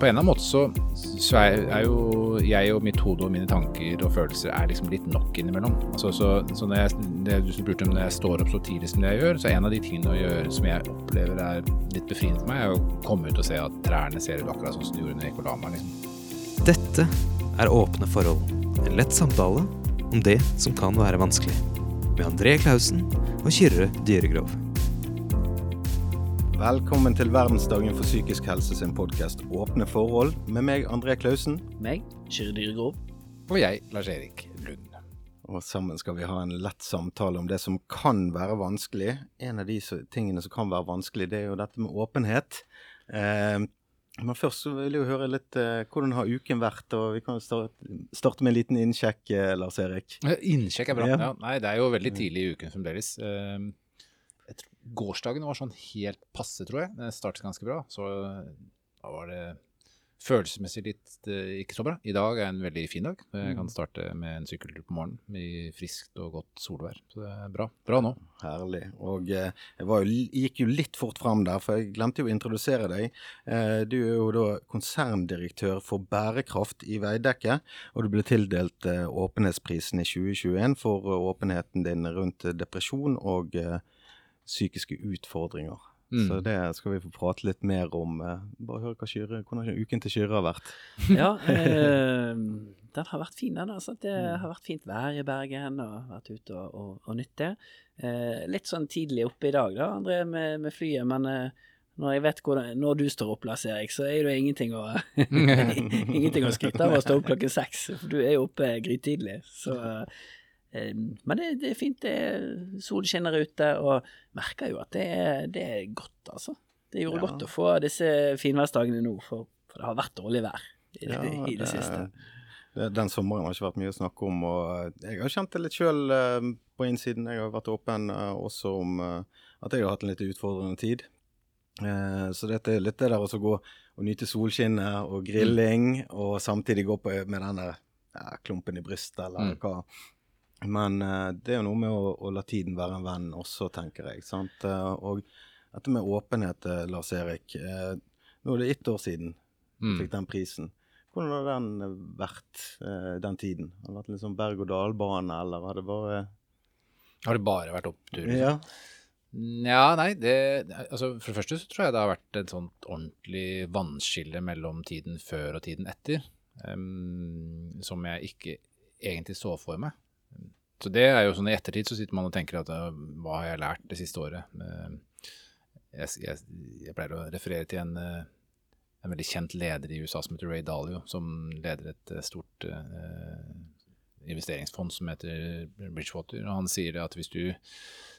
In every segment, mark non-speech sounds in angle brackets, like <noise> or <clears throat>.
på en eller annen måte så, så er, jo jeg og mitt hode og mine tanker og følelser er liksom litt nok innimellom. Altså, så, så når jeg, det du spurte om når jeg står opp så tidlig som det jeg gjør, så er en av de tingene å gjøre som jeg opplever er litt befriende for meg, er å komme ut og se at trærne ser ut akkurat sånn som de gjorde når jeg gikk og la meg. Liksom. Dette er Åpne forhold. En lett samtale om det som kan være vanskelig. Med André Klausen og Kyrre Dyregrov. Velkommen til verdensdagen for psykisk helse sin podkast Åpne forhold, med meg André Klausen. Meg, Kyrre Dyregrov. Og jeg, Lars-Erik Lund. Og sammen skal vi ha en lett samtale om det som kan være vanskelig. En av de tingene som kan være vanskelig, det er jo dette med åpenhet. Eh, men først så vil jeg jo høre litt eh, hvordan har uken vært, og vi kan starte, starte med en liten innsjekk, eh, Lars Erik. Innsjekk er bra. Ja. Ja, nei, det er jo veldig tidlig i uken fremdeles. Eh, gårsdagen var sånn helt passe, tror jeg. Det startet ganske bra. Så da var det følelsesmessig litt eh, ikke så bra. I dag er en veldig fin dag. Jeg kan mm. starte med en sykkeltur på morgenen i friskt og godt solvær. Så det er bra. Bra nå. Herlig. Og eh, jeg jo, gikk jo litt fort fram der, for jeg glemte jo å introdusere deg. Eh, du er jo da konserndirektør for bærekraft i Veidekke, og du ble tildelt Åpenhetsprisen i 2021 for åpenheten din rundt depresjon og eh, psykiske utfordringer. Mm. Så det skal vi få prate litt mer om. Eh, bare høre hva Kyrre, hvordan uken til Kyrre har vært. <laughs> ja, eh, <laughs> den har vært fin, den. Altså. Det mm. har vært fint vær i Bergen og vært ute og, og, og nytt det. Eh, litt sånn tidlig oppe i dag, da, André, med, med flyet. Men eh, når jeg vet hvordan, når du står opp, Lars Erik, så er det ingenting å, <laughs> ingenting å skryte av å stå opp klokken seks. For du er jo oppe grytidlig. Så Ehm, men det, det, er fint. det er Sol skinner ute, og merker jo at det er, det er godt, altså. Det gjorde ja. godt å få disse finværsdagene nå, for, for, det har vært dårlig vær i, ja, i det, siste. Det, den sommeren har ikke vært mye å snakke om, og jeg har kjent det litt sjøl uh, på innsiden. Jeg har vært åpen uh, også om at jeg har hatt en litt utfordrende tid. så dette er litt det der å gå og nyte solskinnet og grilling, mm. og samtidig gå på med denne ja, klumpen i brystet, eller mm. hva men uh, det er jo noe med å, å, la tiden være en venn også, tenker jeg. sant? Uh, og dette med åpenhet, uh, Lars Erik. nå er det ett år siden du mm. fikk den prisen. Hvordan har den vært, den tiden? Har det vært en sånn berg-og-dal-bane, eller har det bare Har det bare vært opptur? Ja. Nja, nei, det Altså, for det første så tror jeg det har vært et sånt ordentlig vannskille mellom tiden før og tiden etter. Um, som jeg ikke egentlig så for meg. Så det er jo sånn I ettertid så sitter man og tenker at hva har jeg lært det siste året? Jeg, jeg, jeg pleier å referere til en, en, veldig kjent leder i USA som heter Ray Dalio, som leder et stort uh, investeringsfond som heter Bridgewater. og Han sier at hvis du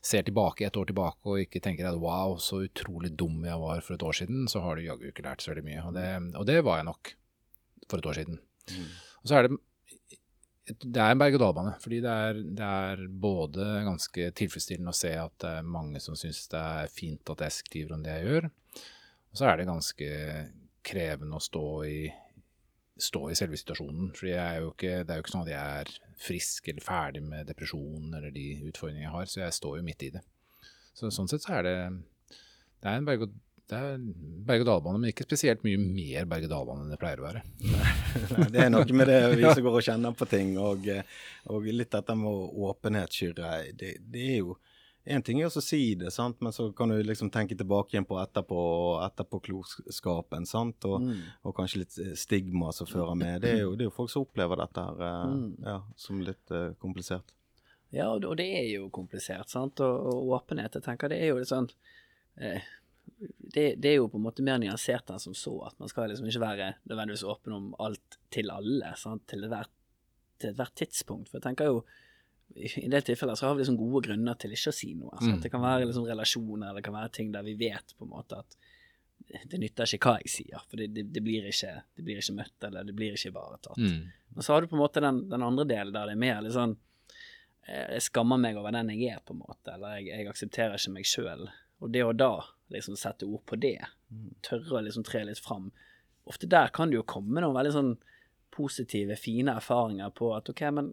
ser tilbake et år tilbake og ikke tenker at wow, så utrolig dum jeg var for et år siden, så har du jaggu ikke lært så veldig mye. Og det, og det var jeg nok for et år siden. Mm. Og så er det det er en berg-og-dal-bane. Fordi det er, det er, både ganske tilfredsstillende å se at det er mange som syns det er fint at jeg skriver om det jeg gjør. Og så er det ganske krevende å stå i, stå i selve situasjonen. For det er jo ikke sånn at jeg er frisk eller ferdig med depresjon eller de utfordringene jeg har, så jeg står jo midt i det. Så sånn sett så er det det er en berg-og-dal det er berg-og-dal-bane, men ikke spesielt mye mer berg-og-dal-bane enn det pleier å være. <laughs> Nei, det er noe med det vi som går og kjenner på ting, og, og litt dette med åpenhet, Kyrre. Det, det, er jo en ting er å si det, sant? men så kan du liksom tenke tilbake igjen på etterpå, etterpåklokskapen. sant? Og, mm. og, kanskje litt stigma som fører med. Det er jo, det er jo folk som opplever dette her eh, mm. ja, som litt uh, komplisert. Ja, og det er jo komplisert, sant. Og, og åpenhet, jeg tenker det er jo litt sånn eh, det, det, er jo på en måte mer nyansert enn som så. At man skal liksom ikke være nødvendigvis åpen om alt til alle sant? til ethvert et tidspunkt. For jeg tenker jo i det tilfellet så har vi liksom gode grunner til ikke å si noe. Mm. Det kan være liksom relasjoner, eller det kan være ting der vi vet på en måte at det nytter ikke hva jeg sier, for det, det, det, blir, ikke, det blir, ikke, møtt, eller det blir ikke ivaretatt. Mm. Og så har du på en måte den, den, andre delen der det er mer litt sånn eh, Jeg skammer meg over den jeg er, på en måte, eller jeg, jeg aksepterer ikke meg sjøl. Og det og da liksom sette ord på det. Tørre å liksom tre litt fram. Ofte der kan det jo komme noen veldig sånn positive, fine erfaringer på at ok, men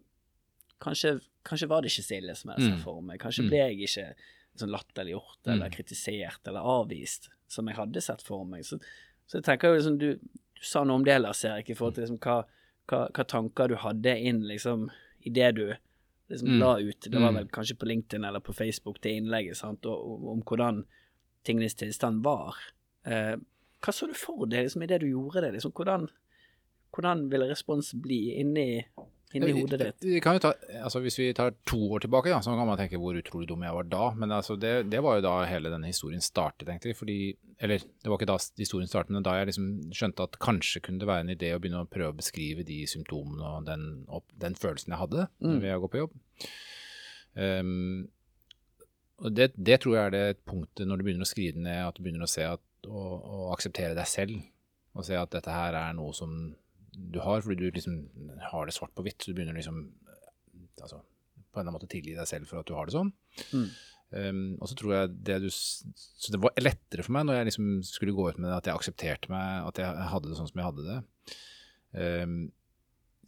kanskje, kanskje var det ikke Silje som jeg så mm. for meg. Kanskje mm. ble jeg ikke sånn latterliggjort eller mm. kritisert eller avvist som jeg hadde sett for meg. Så, så jeg tenker jo liksom du, du sa noe om det, Lars Erik, i forhold til liksom, hva, hva, hva tanker du hadde inn liksom, i det du liksom, Mm. la ut. Det var Mm. vel kanskje på LinkedIn eller på Facebook, det innlegget, sant, og, og, om hvordan tingenes tilstand var. Eh, hva så du for deg liksom, i det du gjorde det? Liksom, hvordan, hvordan ville respons bli inni, inni hodet ditt? Vi kan jo ta, altså Hvis vi tar to år tilbake, da, så kan man tenke hvor utrolig dum jeg var da. Men altså det, det var jo da hele denne historien startet, egentlig. Fordi, eller det var ikke da historien startet, men da jeg liksom skjønte at kanskje kunne det være en idé å begynne å prøve å beskrive de symptomene og den, opp, den følelsen jeg hadde Mm. ved å gå på jobb. Um, og det, det tror jeg er det punktet når du begynner å skrive ned, at du begynner å se at, og, og akseptere deg selv. Og se at dette her er noe som du har, fordi du liksom har det svart på hvitt. Så du begynner liksom altså, på en eller annen måte tilgi deg selv for at du har det sånn. Mm. Um, og så tror jeg det du Så det var lettere for meg når jeg liksom skulle gå ut med det, at jeg aksepterte meg, at jeg hadde det sånn som jeg hadde det. Um,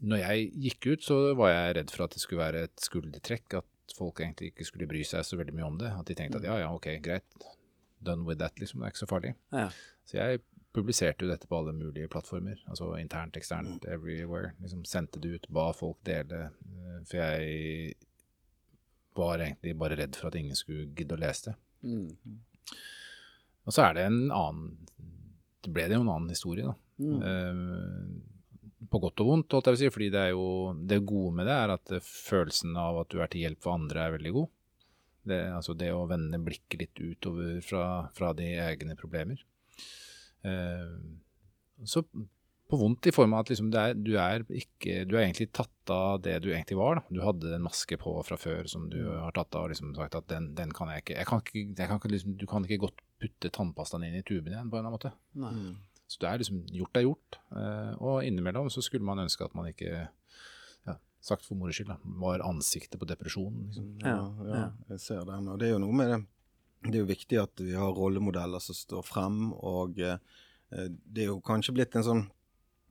når jeg gikk ut, så var jeg redd for at det skulle være et skuldertrekk, at folk egentlig ikke skulle bry seg så veldig mye om det. At de tenkte at ja, ja, ok, greit, done with that, liksom, det er ikke så farlig. Ja. Så jeg publiserte jo dette på alle mulige plattformer, altså internt, eksternt, everywhere. Liksom sendte det ut, ba folk dele, eh, for jeg var egentlig bare redd for at ingen skulle gidde å lese det. Mm. Og så er det en annen Det ble det jo en annen historie, da. Mm. Eh, på godt og vondt, holdt jeg vil si, fordi det er jo det gode med det er at følelsen av at du er til hjelp for andre, er veldig god. Det, altså det å vende blikket litt utover fra, fra de egne problemer. Eh, så på vondt i form av at liksom det er, du, er ikke, du er egentlig tatt av det du egentlig var. Da. Du hadde en maske på fra før som du har tatt av og liksom sagt at den, den kan jeg ikke jeg kan ikke, jeg kan ikke liksom, Du kan ikke godt putte tannpastaen inn i tuben igjen på en eller annen måte. Nei. Så det er liksom gjort er gjort. Eh, og innimellom så skulle man ønske at man ikke, sagt for moro skyld, var ansiktet på depresjonen. Liksom. Ja, Ja, jeg ser den. Og det er jo noe med det. Det er jo viktig at vi har rollemodeller som står frem, og eh, det er jo kanskje blitt en sånn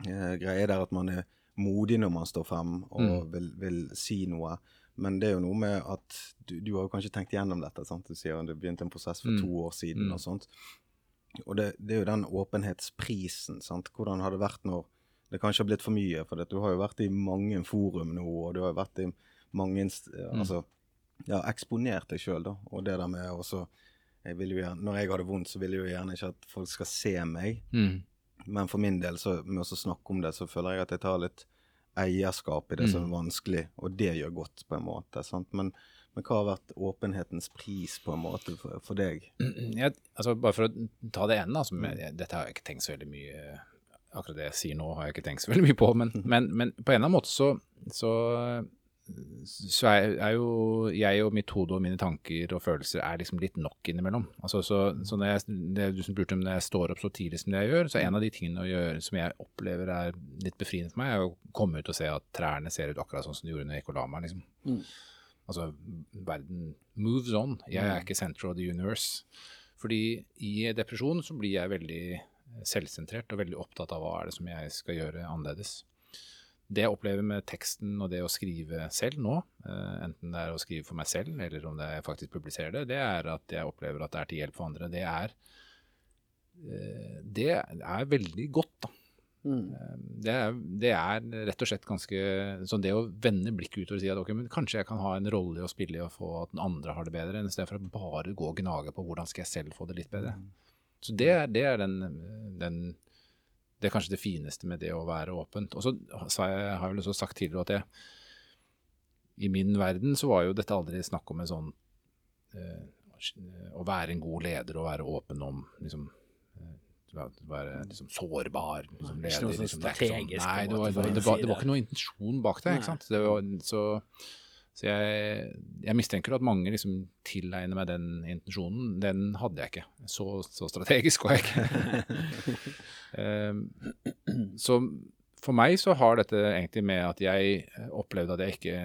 eh, greie der at man er modig når man står frem og Mm. vil, vil si noe. Men det er jo noe med at du, du har jo kanskje tenkt gjennom dette. sant? Du sier at det begynte en prosess for Mm. to år siden Mm. og sånt. Og det, det er jo den åpenhetsprisen. sant? Hvordan har det vært når det kanskje har blitt for mye? For du har jo vært i mange forum nå, og du har jo vært i mange Mm. Altså, ja, eksponert deg sjøl, da. Og det der med også jeg vil jo gjerne, Når jeg har det vondt, så vil jeg jo gjerne ikke at folk skal se meg. Mm. Men for min del, så med å snakke om det, så føler jeg at jeg tar litt eierskap i det som Mm. er vanskelig, og det gjør godt, på en måte. sant? Men, men hva har vært åpenhetens pris, på en måte, for, for deg? Jeg, altså bare for å ta det ene, altså, med, dette har jeg ikke tenkt så veldig mye Akkurat det jeg sier nå, har jeg ikke tenkt så veldig mye på, men, <laughs> men, men på en eller annen måte så, så, så er, er jo jeg og mitt hode og mine tanker og følelser er liksom litt nok innimellom. Altså, så, så når jeg, det du som spurte om når jeg står opp så tidlig som det jeg gjør, så en av de tingene å gjøre som jeg opplever er litt befriende for meg, er å komme ut og se at trærne ser ut akkurat sånn som de gjorde når jeg gikk og la meg. liksom. Mm. Altså, verden moves on. Jeg er ikke center of the universe. Fordi i depresjon så blir jeg veldig selvsentrert og veldig opptatt av hva er det som jeg skal gjøre annerledes. Det jeg opplever med teksten og det å skrive selv nå, eh, enten det er å skrive for meg selv eller om det er jeg faktisk publiserer det, det er at jeg opplever at det er til hjelp for andre. Det er, eh, det er veldig godt, da. Mm. Det er, det er rett og slett ganske sånn det å vende blikket utover og si at ok, men kanskje jeg kan ha en rolle i å spille i å få at den andre har det bedre, enn i stedet for å bare gå og gnage på hvordan skal jeg selv få det litt bedre. Så det, er- det er den, den Det er kanskje det fineste med det å være åpent. Og så har jeg vel også sagt tidligere at jeg i min verden så var jo dette aldri snakk om en sånn eh, Å være en god leder og være åpen om liksom være liksom sårbar liksom, sånn Liksom. Det er strategisk, Nei, det var, det, var, det, var, det var ikke noe intensjon bak det. Det var, så, så jeg, jeg mistenker at mange liksom tilegner meg den intensjonen. Den hadde jeg ikke. Så, så strategisk var jeg ikke. um, <laughs> så for meg så har dette egentlig med at jeg opplevde at jeg ikke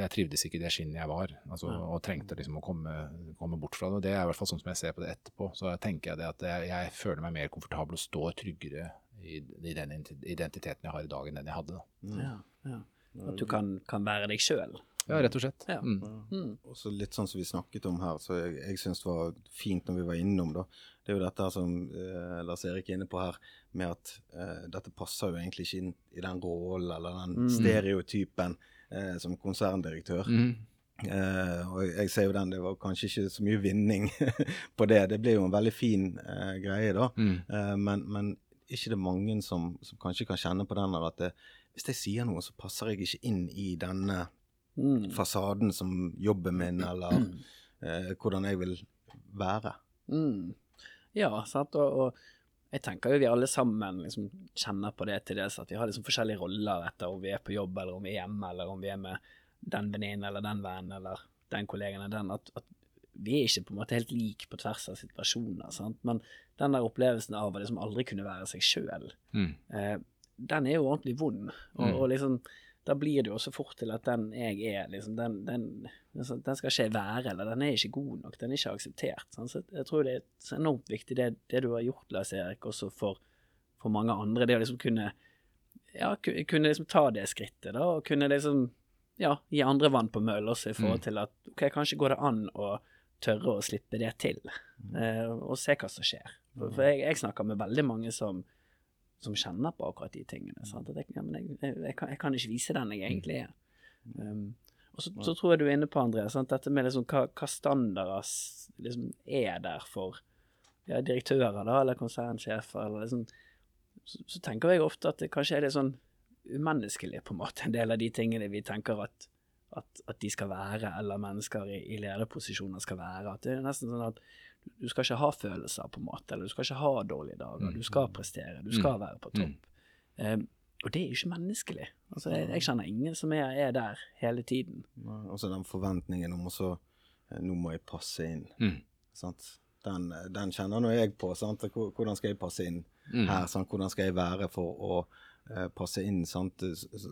Jeg trivdes ikke i det skinnet jeg var, altså, og trengte liksom å komme, komme bort fra det. Det er i hvert fall sånn som jeg ser på det etterpå. Så tenker jeg det at jeg, jeg føler meg mer komfortabel og står tryggere i, i den identiteten jeg har i dag, enn den jeg hadde. da. Ja, ja. At du kan, kan være deg sjøl. Ja, rett og slett. Ja. Mm. Mm. Også litt sånn som vi snakket om her, så jeg, jeg syns det var fint når vi var innom, da. Det er jo dette her som eh, Lars Erik er inne på her, med at eh, dette passer jo egentlig ikke inn i den rollen eller den Mm. stereotypen eh, som konserndirektør. Mm. Eh, og jeg, ser jo den, det var kanskje ikke så mye vinning <laughs> på det. Det ble jo en veldig fin eh, greie, da. Mm. Eh, men, men ikke det er mange som, som kanskje kan kjenne på den at det, hvis jeg sier noe, så passer jeg ikke inn i denne Mm. fasaden som jobben min, eller eh, hvordan jeg vil være. Mm. Ja, sant. Og, og jeg tenker jo vi alle sammen liksom kjenner på det til dels at vi har liksom forskjellige roller etter om vi er på jobb, eller om vi er hjemme, eller om vi er med den venninnen eller den vennen eller den kollegaen eller den. At, at vi er ikke på en måte helt like på tvers av situasjoner. Sant? Men den der opplevelsen av å liksom aldri kunne være seg sjøl, Mm. eh, den er jo ordentlig vond. Og, Mm. og liksom da blir det jo også fort til at den jeg er, liksom, den, den, altså, den skal ikke jeg være, eller den er ikke god nok, den er ikke akseptert. Sånn. Så jeg tror det er enormt viktig det, det du har gjort, Lars Erik, også for, for mange andre. Det å liksom kunne, ja, kunne liksom ta det skrittet, da, og kunne liksom ja, gi andre vann på møll også, i forhold Mm. til at ok, kanskje går det an å tørre å slippe det til, eh, og se hva som skjer. For, for jeg, jeg snakker med veldig mange som som kjenner på akkurat de tingene. Sant? At jeg, ja, jeg, jeg, kan, jeg kan ikke vise den jeg egentlig er. Um, og så, så tror jeg du er inne på, André, sant? dette med liksom, hva, hva standarder liksom, er der for ja, direktører da, eller konsernsjefer. Eller liksom, så, så tenker jeg ofte at det kanskje er litt sånn umenneskelig, på en måte, en del av de tingene vi tenker at, at, at de skal være, eller mennesker i, i lederposisjoner skal være. At det er nesten sånn at du skal ikke ha følelser, på en måte, eller du skal ikke ha dårlige dager. Du skal prestere, du skal være på topp. Um, og det er jo ikke menneskelig. Altså, jeg, jeg kjenner ingen som er, er der hele tiden. Og så den forventningen om også eh, Nå må jeg passe inn. Mm. Sant? Den, eh, den kjenner nå jeg på. Sant? Hvordan skal jeg passe inn Mm. her? Sant? Hvordan skal jeg være for å passe inn sant?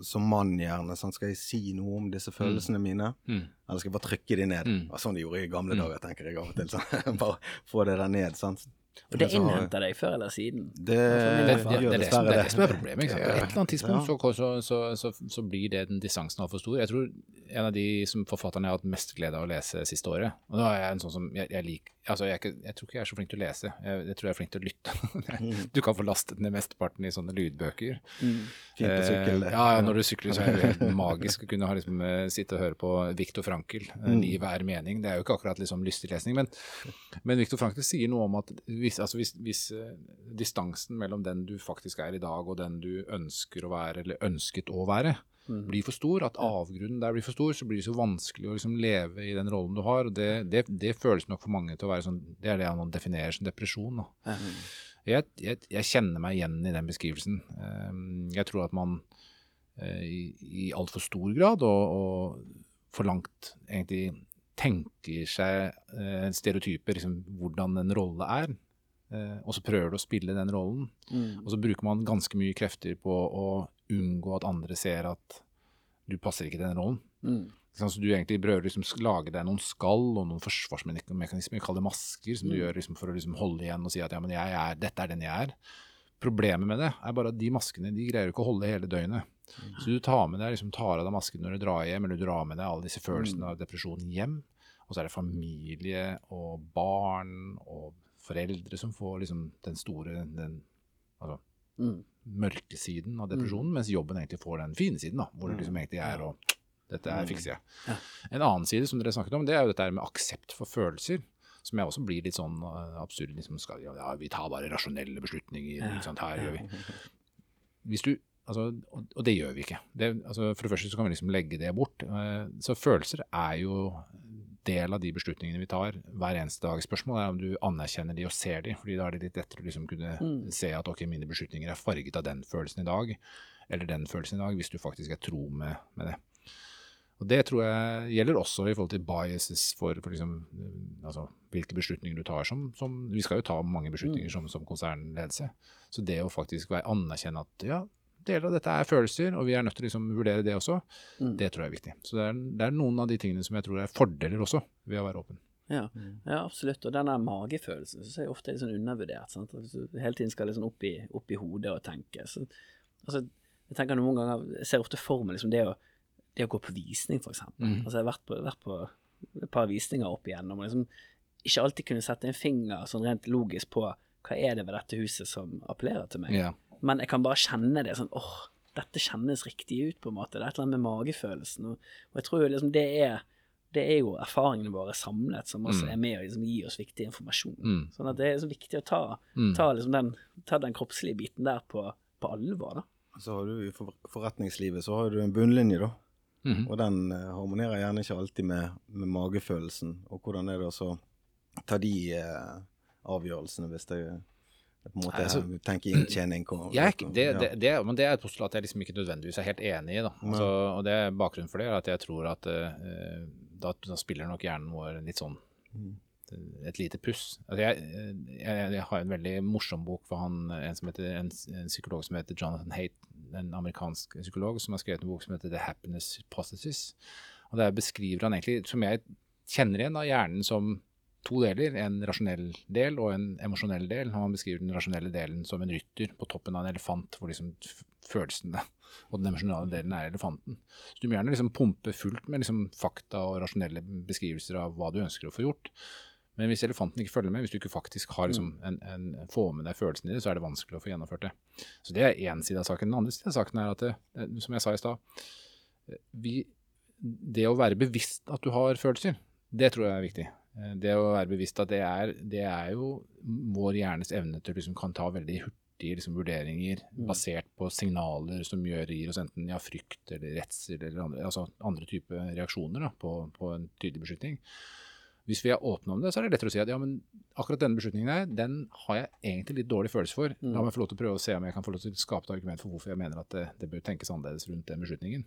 Som mann, gjerne? Sant? Skal jeg si noe om disse følelsene mine? Mm. Eller skal jeg bare trykke de ned? Mm. Sånn de gjorde i gamle Mm. dager, tenker jeg av og til. <laughs> Sånn. bare få det der ned. Sant? Og det innhenter deg før eller siden. Det, Det, det, Ja, det, er det, som, er det som er problemet. Ikke sant? På et eller annet tidspunkt så, så, så, så, blir det den distansen altfor stor. Jeg tror en av de som forfatterne jeg har hatt mest glede av å lese siste året Og da er jeg en sånn som jeg, jeg liker Altså, jeg, ikke, jeg tror ikke jeg er så flink til å lese. Jeg, jeg tror jeg er flink til å lytte. <laughs> du kan få lastet ned mesteparten i sånne lydbøker. Fint å sykle. Eh, ja, ja, når du sykler så er det helt magisk å kunne ha, liksom, eh, sitte og høre på Viktor Frankel. i Mm. 'Livet er mening'. Det er jo ikke akkurat liksom, lystig lesning, men, men Viktor Frankel sier noe om at hvis, altså, hvis, hvis eh, distansen mellom den du faktisk er i dag, og den du ønsker å være, eller ønsket å være, Mm. blir for stor, at avgrunnen der blir for stor, så blir det så vanskelig å liksom leve i den rollen du har. og Det, det, det føles nok for mange til å være sånn Det er det han definerer som depresjon. da. Mm. Jeg, jeg, jeg kjenner meg igjen i den beskrivelsen. Ehm, Jeg tror at man eh, i, i altfor stor grad og, og for langt egentlig tenker seg eh, stereotyper, liksom, hvordan en rolle er. Eh, og så prøver du å spille den rollen. Mm. Og så bruker man ganske mye krefter på å unngå at andre ser at du passer ikke den rollen. Mm. Så du egentlig prøver liksom lage deg noen skall og noen forsvarsmekanismer, kall det masker, som du Mm. gjør liksom for å liksom holde igjen og si at ja, men jeg er, dette er den jeg er. Problemet med det er bare at de maskene de greier ikke å holde hele døgnet. Så du tar med deg, liksom tar av deg masken når du drar hjem, eller du drar med deg alle disse følelsene av depresjon hjem. Og så er det familie og barn og foreldre som får liksom den store, den altså, Mm. mørkesiden av depresjonen, mens jobben egentlig får den fine siden, da, hvor det liksom egentlig er å Dette her fikser jeg. Ja. En annen side som dere snakket om, det er jo dette med aksept for følelser. Som jeg også blir litt sånn uh, absurd. Liksom, skal, ja, vi tar bare rasjonelle beslutninger. Ikke sant? Her gjør vi Hvis du Altså, og, og det gjør vi ikke. Det, altså, for det første så kan vi liksom legge det bort. Eh, så følelser er jo del av de beslutningene vi tar hver eneste dag. Spørsmålet er om du anerkjenner de og ser de, fordi da er det litt lettere å liksom kunne Mm. se at ok, mine beslutninger er farget av den følelsen i dag, eller den følelsen i dag, hvis du faktisk er tro med, med det. Og Det tror jeg gjelder også i forhold til biases for, for liksom, eh, altså, hvilke beslutninger du tar som, som Vi skal jo ta mange beslutninger som, som konsernledelse. Så det å faktisk være, anerkjenne at ja, deler av dette er følelser, og vi er nødt til å liksom vurdere det også, Mm. det tror jeg er viktig. Så det er, det er noen av de tingene som jeg tror er fordeler også ved å være åpen. Ja, ja, absolutt. Og den der magefølelsen syns jeg ofte er litt sånn undervurdert. Sant? At du hele tiden skal liksom opp, i, opp i hodet og tenke. Så, altså, jeg tenker noen ganger, jeg ser ofte for meg liksom det å, det å gå på visning, for eksempel. Mhm. Altså, jeg har vært på, vært på et par visninger opp igjennom, og liksom ikke alltid kunne sette en finger sånn rent logisk på hva er det ved dette huset som appellerer til meg. Ja. Men jeg kan bare kjenne det sånn åh, dette kjennes riktig ut, på en måte. Det er et eller annet med magefølelsen. Og, og jeg tror jo liksom det er det er jo erfaringene våre samlet som også Mm. er med å liksom gi oss viktig informasjon. Mm. Sånn at det er så viktig å ta, Mm. ta, liksom den, ta den kroppslige biten der på, på alvor, da. Så har du i for forretningslivet så har du en bunnlinje, da. Mhm. Og den eh, harmonerer gjerne ikke alltid med, med magefølelsen. Og hvordan er det å så ta de eh, avgjørelsene hvis det på en måte altså, tenker inntjening Jeg det, det, det, men det er et postulat jeg liksom ikke nødvendigvis er helt enig i. Da. Altså, og det Bakgrunnen for det er at jeg tror at uh, da, da spiller nok hjernen vår litt sånn Mm. et lite puss. Altså, jeg, jeg, jeg har en veldig morsom bok for han, en, som heter, en, en psykolog som heter Jonathan Haidt, en amerikansk psykolog, som har skrevet en bok som heter The Happiness Hypothesis. Og Der beskriver han egentlig, som jeg kjenner igjen, da, hjernen som to deler. En rasjonell del og en emosjonell del. Han beskriver den rasjonelle delen som en rytter på toppen av en elefant, hvor liksom følelsene og den emosjonale delen er elefanten. Så Du må gjerne liksom pumpe fullt med liksom fakta og rasjonelle beskrivelser av hva du ønsker å få gjort. Men hvis elefanten ikke følger med, hvis du ikke faktisk har liksom en, en, får med deg følelsen i det, så er det vanskelig å få gjennomført det. Så det er én side av saken. Den andre siden av saken er at, det, eh, som jeg sa i stad, eh, det å være bevisst at du har følelser, det tror jeg er viktig. Eh, Det å være bevisst at det er, det er jo vår hjernes evne til å liksom kan ta veldig hurtige liksom, vurderinger basert på signaler som gjør, gir oss enten ja, frykt eller redsel eller andre, altså andre typer reaksjoner da, på, på en tydelig beslutning. Hvis vi er åpne om det, så er det lettere å si at ja, men akkurat denne beslutningen her, den har jeg egentlig litt dårlig følelse for. La meg få lov til å prøve å se om jeg kan få lov til å skape et argument for hvorfor jeg mener at det, det bør tenkes annerledes rundt den beslutningen.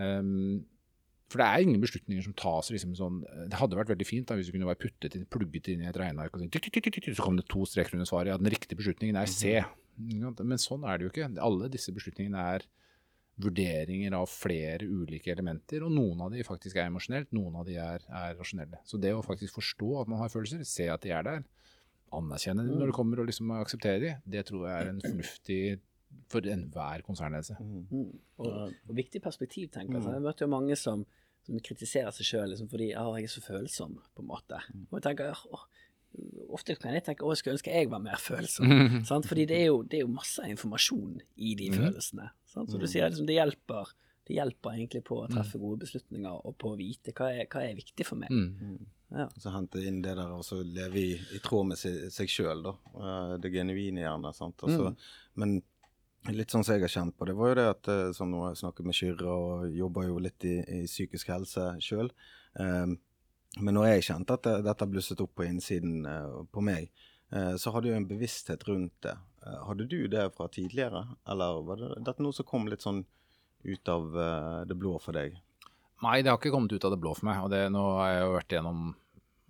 Ehm, for det er ingen beslutninger som tas liksom sånn Det hadde vært veldig fint da, hvis du kunne være puttet inn, plugget inn i et regneark og tikk, så kom det to streker under svaret. Ja, den riktige beslutningen er C. Men sånn er det jo ikke. Alle disse beslutningene er vurderinger av flere ulike elementer, og noen av de faktisk er emosjonelt, noen av de er, er rasjonelle. Så det å faktisk forstå at man har følelser, se at de er der, anerkjenne dem når det kommer og liksom akseptere de, det tror jeg er en fornuftig for enhver konsernledelse. Mm. Og, og viktig perspektiv, tenker jeg. Så Jeg møter jo mange som, som kritiserer seg sjøl liksom, fordi ah, jeg er så følsom, på en måte. Og jeg tenker, åh, Ofte kan jeg tenke å, jeg skulle ønske jeg var mer følsom. <laughs> sant? Fordi det er, jo, det er jo masse informasjon i de følelsene. Sant? Så du sier liksom, det hjelper, det hjelper egentlig på å treffe gode beslutninger og på å vite hva er, hva er viktig for meg. Mm. Ja. Så hente inn det der og så leve i, i tråd med seg, seg sjøl, da. Eh, Det genuine gjerne. sant? Altså, Men litt sånn som jeg har kjent på det, var jo det at eh, som nå jeg snakket med Kyrre og jobber jo litt i, i psykisk helse sjøl. men når jeg kjente at det, dette blusset opp på innsiden uh, på meg, uh, så hadde jeg en bevissthet rundt det. Uh, hadde du det fra tidligere, eller var det dette noe som kom litt sånn ut av det blå for deg? Nei, det har ikke kommet ut av det blå for meg. og det, Nå har jeg jo vært gjennom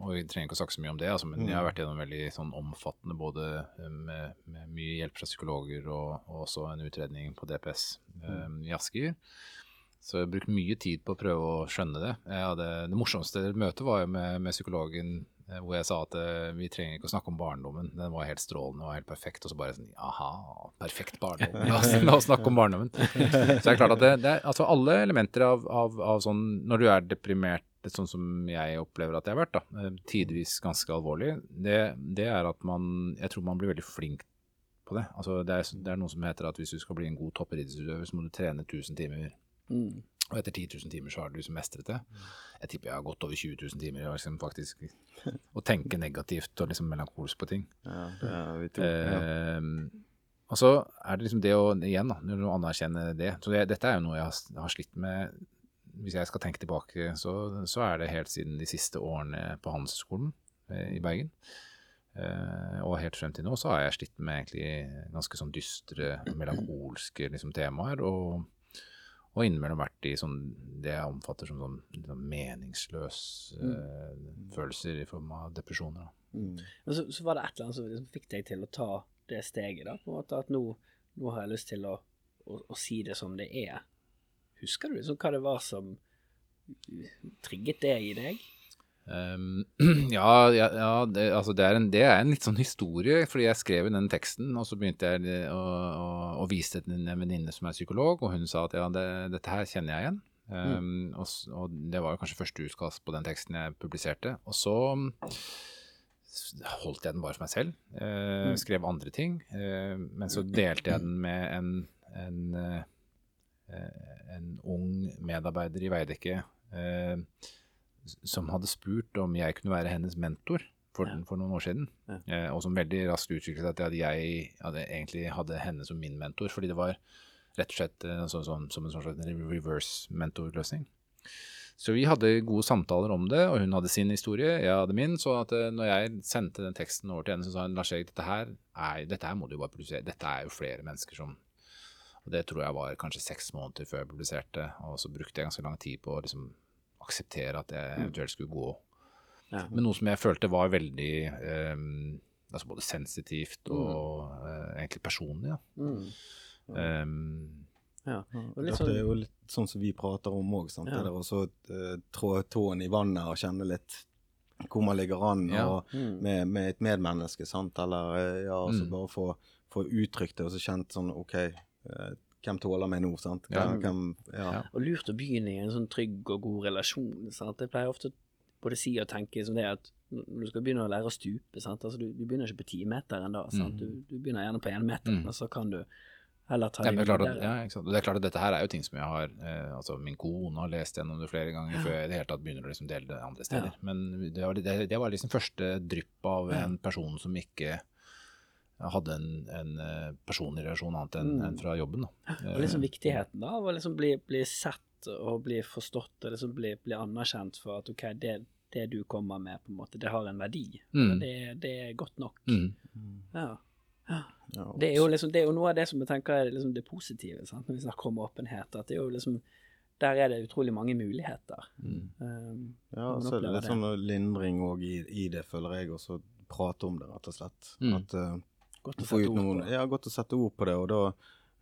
og Vi trenger ikke å snakke så mye om det, altså, men jeg har vært gjennom veldig sånn omfattende både eh, med, med mye hjelp fra psykologer og, og også en utredning på DPS eh, i Asker. Så jeg har brukt mye tid på å prøve å skjønne det. Jeg hadde, det morsomste møtet var jo med, med psykologen eh, hvor jeg sa at vi trenger ikke å snakke om barndommen. Den var helt strålende og helt perfekt. Og så bare sånn Aha, perfekt barndom. La oss, la oss snakke om barndommen. <laughs> Så det er klart at det, det er altså alle elementer av, av, av sånn Når du er deprimert, sånn som jeg opplever at jeg har vært, da, eh, tidvis ganske alvorlig, det, det er at man Jeg tror man blir veldig flink på det. Altså, det, er, det er noe som heter at hvis du skal bli en god toppidrettsutøver, så må du trene 1000 timer. Mm. Og etter 10 000 timer så har du liksom mestret det. Jeg tipper jeg har gått over 20 000 timer liksom faktisk <laughs> å tenke negativt og liksom melankolsk på ting. Ja, det er vi to. ja. Eh, og så er det liksom det å igjen da, når du anerkjenner det. Så det, dette er jo noe jeg har, har slitt med Hvis jeg skal tenke tilbake, så, så er det helt siden de siste årene på Handelshøyskolen eh, i Bergen. Eh, og helt frem til nå så har jeg slitt med egentlig ganske sånn dystre, melankolske liksom, temaer. Og, og innimellom vært i sånn det jeg omfatter som sånn, sånn meningsløs mm. følelser i form av depresjoner. Mm. Men så, så var det et eller annet som liksom fikk deg til å ta det steget, da. På en måte at nå, nå har jeg lyst til å, å, å si det som det er. Husker du liksom hva det var som trigget det i deg? Um, <clears throat> ja, ja, ja det, altså det, er en, det er en litt sånn historie, fordi jeg skrev den teksten, og så begynte jeg å, å, å vise det til en venninne som er psykolog, og hun sa at ja, det, dette her kjenner jeg igjen. Um, og, og det var jo kanskje første utkast på den teksten jeg publiserte. Og så mm, holdt jeg den bare for meg selv. Uh, Skrev andre ting. Uh, men så delte jeg den med en, en, eh, en ung medarbeider i Veidekke eh, som hadde spurt om jeg kunne være hennes mentor for, Ja. for noen år siden. Ja. Eh, og som veldig raskt utviklet seg til at jeg hadde, egentlig hadde henne som min mentor. Fordi det var rett og slett så, sånn, sånn, som en sånn slags reverse mentorløsning. Så vi hadde gode samtaler om det, og hun hadde sin historie, jeg hadde min. Så at eh, når jeg sendte den teksten over til henne, så sa hun Lars Erik, dette her, er, dette her må du bare produsere. Dette er jo flere mennesker som det tror jeg var kanskje seks måneder før jeg publiserte, og så brukte jeg ganske lang tid på å liksom akseptere at jeg eventuelt skulle gå. Ja. Men noe som jeg følte var veldig eh, altså både sensitivt og eh, egentlig personlig. Ja. Mm. Um, Ja. Dette sånn, er jo litt sånn som vi prater om òg. Ja. Det å så, eh, trå tåen i vannet og kjenne litt hvor man ligger an Ja. og mm. med, med et medmenneske. sant? Eller eh, ja, altså Mm. bare få, få uttrykt det og så kjent sånn OK, hvem tåler meg nå? sant? Ja. Hvem, hvem, ja. Ja. Og lurt å begynne i en sånn trygg og god relasjon. Sant? Jeg pleier ofte både si og tenke som det at når du skal begynne å lære å stupe sant? Altså, du, du begynner ikke på timeteren da. Sant? Mm. Du, du begynner gjerne på énmeteren, Mm. og så kan du heller ta Ja, det klart videre. ja, ikke sant? Det er klart at dette her er jo ting som jeg har eh, altså Min kone har lest gjennom det flere ganger før jeg i det hele tatt begynner å liksom dele det andre steder. Men det var, det, det var liksom første drypp av Ja. en person som ikke hadde en, en eh, personlig relasjon annet enn Mm. en fra jobben. Da. Og liksom Eh, viktigheten av å liksom bli, bli sett og bli forstått og liksom bli, bli anerkjent for at ok, det, det du kommer med, på en måte, det har en verdi. Mm. Det, det er godt nok. Mm. Ja. Ja, Det er, jo liksom, det er jo noe av det som jeg tenker er liksom det positive sant? når vi snakker om åpenhet. At det er jo liksom, der er det utrolig mange muligheter. Mm. Um, Ja, så er det litt det. sånn lindring òg i, i det, føler jeg, også prate om det, rett og slett. Mm. At eh, godt å sette ord noen. Ja, godt å sette ord på det, og da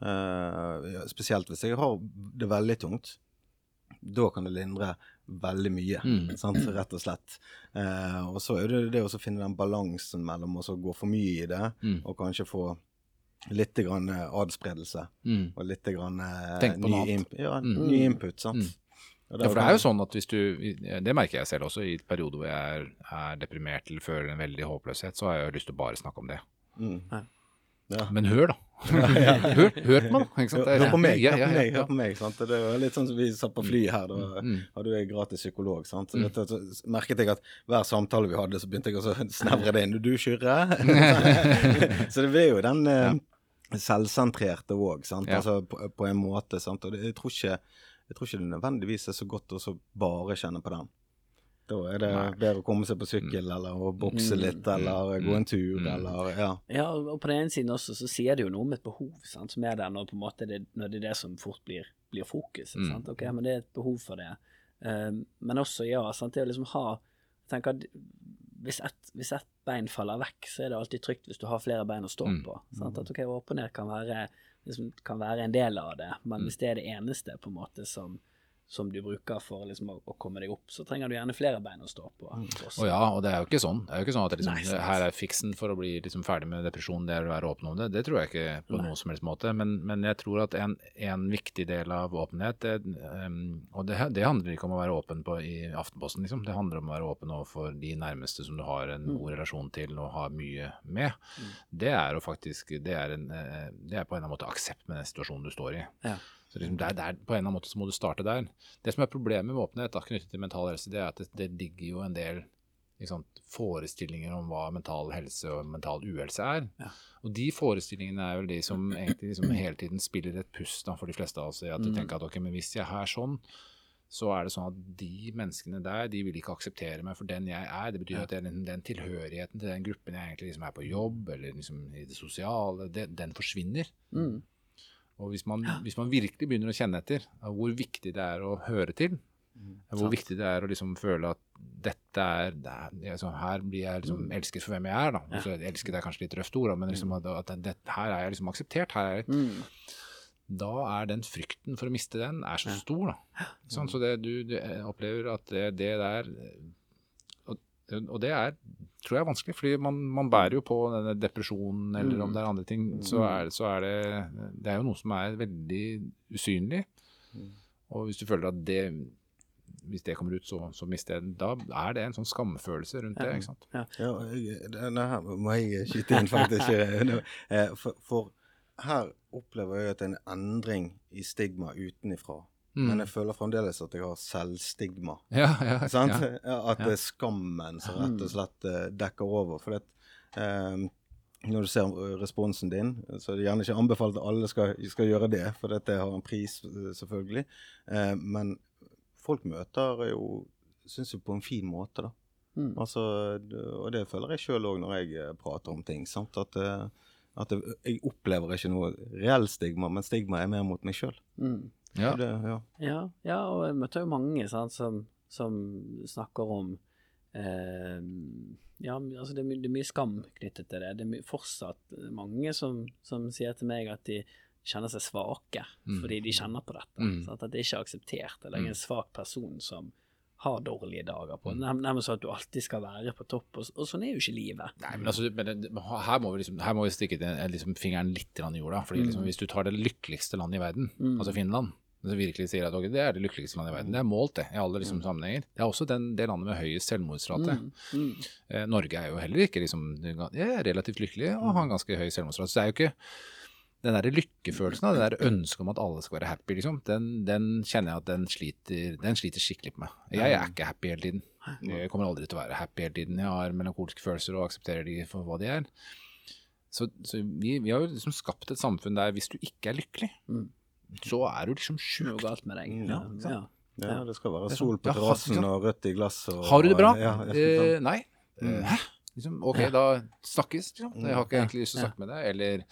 eh, Spesielt hvis jeg har det veldig tungt. Da kan det lindre veldig mye, Mm. sant, rett og slett. Eh, og så er det det å finne den balansen mellom å gå for mye i det, Mm. og kanskje få litt grann eh, adspredelse, Mm. og litt grann eh, ny, imp ja, Mm. ny input, sant. Mm. Ja, for det er jo sånn at hvis du Det merker jeg selv også, i perioder hvor jeg er, er deprimert eller føler en veldig håpløshet, så har jeg jo lyst til å bare snakke om det. Mm. Ja. Ja. Men hør, da. <laughs> hør, hør på meg, da. Er- Hør på meg, Ja, hør ja, på ja, meg, hør på meg. Sant? Det var litt sånn som vi satt på flyet her, da Mm. hadde jeg gratis psykolog. Sant? Så Mm. dette, så merket jeg at hver samtale vi hadde, så begynte jeg å <laughs> snevre det inn. Du, Kyrre? <laughs> så det ble jo den eh, selvsentrerte òg, sant. Ja. Altså på, på en måte, sant. Og det, jeg, tror ikke, jeg tror ikke det nødvendigvis er så godt å bare kjenne på den. Da er det Nei. bedre å komme seg på sykkel, eller å bokse Mm. litt, eller Mm. gå en tur, Mm. eller ja. Ja, og på den ene siden også så sier det jo noe om et behov sant, som er der når, på en måte det, når det er det som fort blir, blir fokus. Mm. Sant? Ok, men det er et behov for det. Um, men også, ja, sant, det å liksom ha tenker at hvis ett hvis ett bein faller vekk, så er det alltid trygt hvis du har flere bein å stå Mm. på. Sant? At ok, åpenhet kan være, liksom, kan være en del av det, men Mm. hvis det er det eneste på en måte som, som du bruker for liksom, å, komme deg opp, så trenger du gjerne flere bein å stå på. også. Og ja, og det er jo ikke sånn. Det er jo ikke sånn at liksom, Nei, her er fiksen for å bli liksom ferdig med depresjon, det er å være åpen om det. Det tror jeg ikke på Nei. noen som helst måte. Men, men jeg tror at en, en viktig del av åpenhet, det, um, og det, det handler ikke om å være åpen på i Aftenposten, liksom. Det handler om å være åpen overfor de nærmeste som du har en Mm. god relasjon til og har mye med. Mm. Det er å faktisk det er, en, eh, det er på en eller annen måte aksept med den situasjonen du står i. Ja. Så liksom der, der, på en eller annen måte så må du starte der. Det som er problemet med åpenhet da, knyttet til mental helse, det er at det, det ligger jo en del liksom, forestillinger om hva mental helse og mental uhelse er. Ja. Og de forestillingene er vel de som egentlig liksom hele tiden spiller et puss da, for de fleste av oss. At de Mm. tenker at ok, men hvis jeg er sånn, så er det sånn at de menneskene der, de vil ikke akseptere meg for den jeg er. Det betyr at den, den tilhørigheten til den gruppen jeg egentlig liksom er på jobb, eller liksom i det sosiale, det, den forsvinner. Mm. Og hvis man, hvis man virkelig begynner å kjenne etter hvor viktig det er å høre til, hvor Sant. viktig det er å liksom føle at dette er, er liksom, Her blir jeg liksom elsket for hvem jeg er. da. Mm. Altså, elsket er kanskje litt røft ord, men liksom at, at det, her er jeg liksom akseptert. her er jeg, Mm. Da er den frykten for å miste den er så stor. da. Sånn, så det, du, du opplever at det, det der og, det er tror jeg er vanskelig, fordi man, man bærer jo på denne depresjonen, eller om Mm. det er andre ting, så er, så er det Det er jo noe som er veldig usynlig. Og hvis du føler at det hvis det kommer ut, så, så mister jeg den. Da er det en sånn skamfølelse rundt det. ikke sant? Ja, jeg, denne her må jeg skyte inn, faktisk. <laughs> Eh, for, for her opplever jeg at en endring i stigma utenifra. Mm. Men jeg føler fremdeles at jeg har selvstigma. Ja, ja, <laughs> Sant? ja. At det er skammen som rett og slett eh, dekker over. For det, eh, når du ser eh, responsen din, så er det gjerne ikke anbefalt at alle skal, skal gjøre det, for dette har en pris, eh, selvfølgelig. Eh, men folk møter jo Syns jo på en fin måte, da. Mm. Altså, og det føler jeg sjøl òg når jeg prater om ting. Sant? At, at det, jeg opplever ikke noe reell stigma, men stigma er mer mot meg sjøl. Mm. Ja. Det, ja. Ja, ja, og jeg møter jo mange sant, som, som snakker om eh, Ja, altså det er, my, det er mye skam knyttet til det. Det er my, fortsatt mange som, som sier til meg at de kjenner seg svake Mm. fordi de kjenner på dette. Mm. Sant? At det ikke er akseptert. Eller jeg er Mm. en svak person som har dårlige dager på. Mm. Nærmest sånn at du alltid skal være på topp, og, og sånn er jo ikke livet. Nei, men altså, men det, her, må vi liksom, her må vi stikke den, liksom, fingeren litt i jorda. fordi liksom, Mm. Hvis du tar det lykkeligste landet i verden, Mm. altså Finland som virkelig sier at okay, det er det lykkeligste landet i verden. Det er målt, det, i alle liksom, sammenhenger. Det er også den, det landet med høyest selvmordsrate. Mm. Mm. Eh, Norge er jo heller ikke liksom relativt lykkelig og har en ganske høy selvmordsrate. Så det er jo ikke den der lykkefølelsen og det der ønsket om at alle skal være happy, liksom, den, den kjenner jeg at den sliter, den sliter skikkelig på meg. Jeg er ikke happy hele tiden. Jeg kommer aldri til å være happy hele tiden. Jeg har melankolske følelser og aksepterer de for hva de er. Så, så vi, vi har jo liksom skapt et samfunn der hvis du ikke er lykkelig, Mm. så er du liksom Noe sjuk. galt med deg. Mm, Ja, ja, det skal være sol på terrassen og rødt i glass. Har du det bra? Eh, nei. Mm. Hæ? Liksom, ok, da snakkes. Liksom. Jeg har ikke egentlig lyst til å snakke med deg. Eller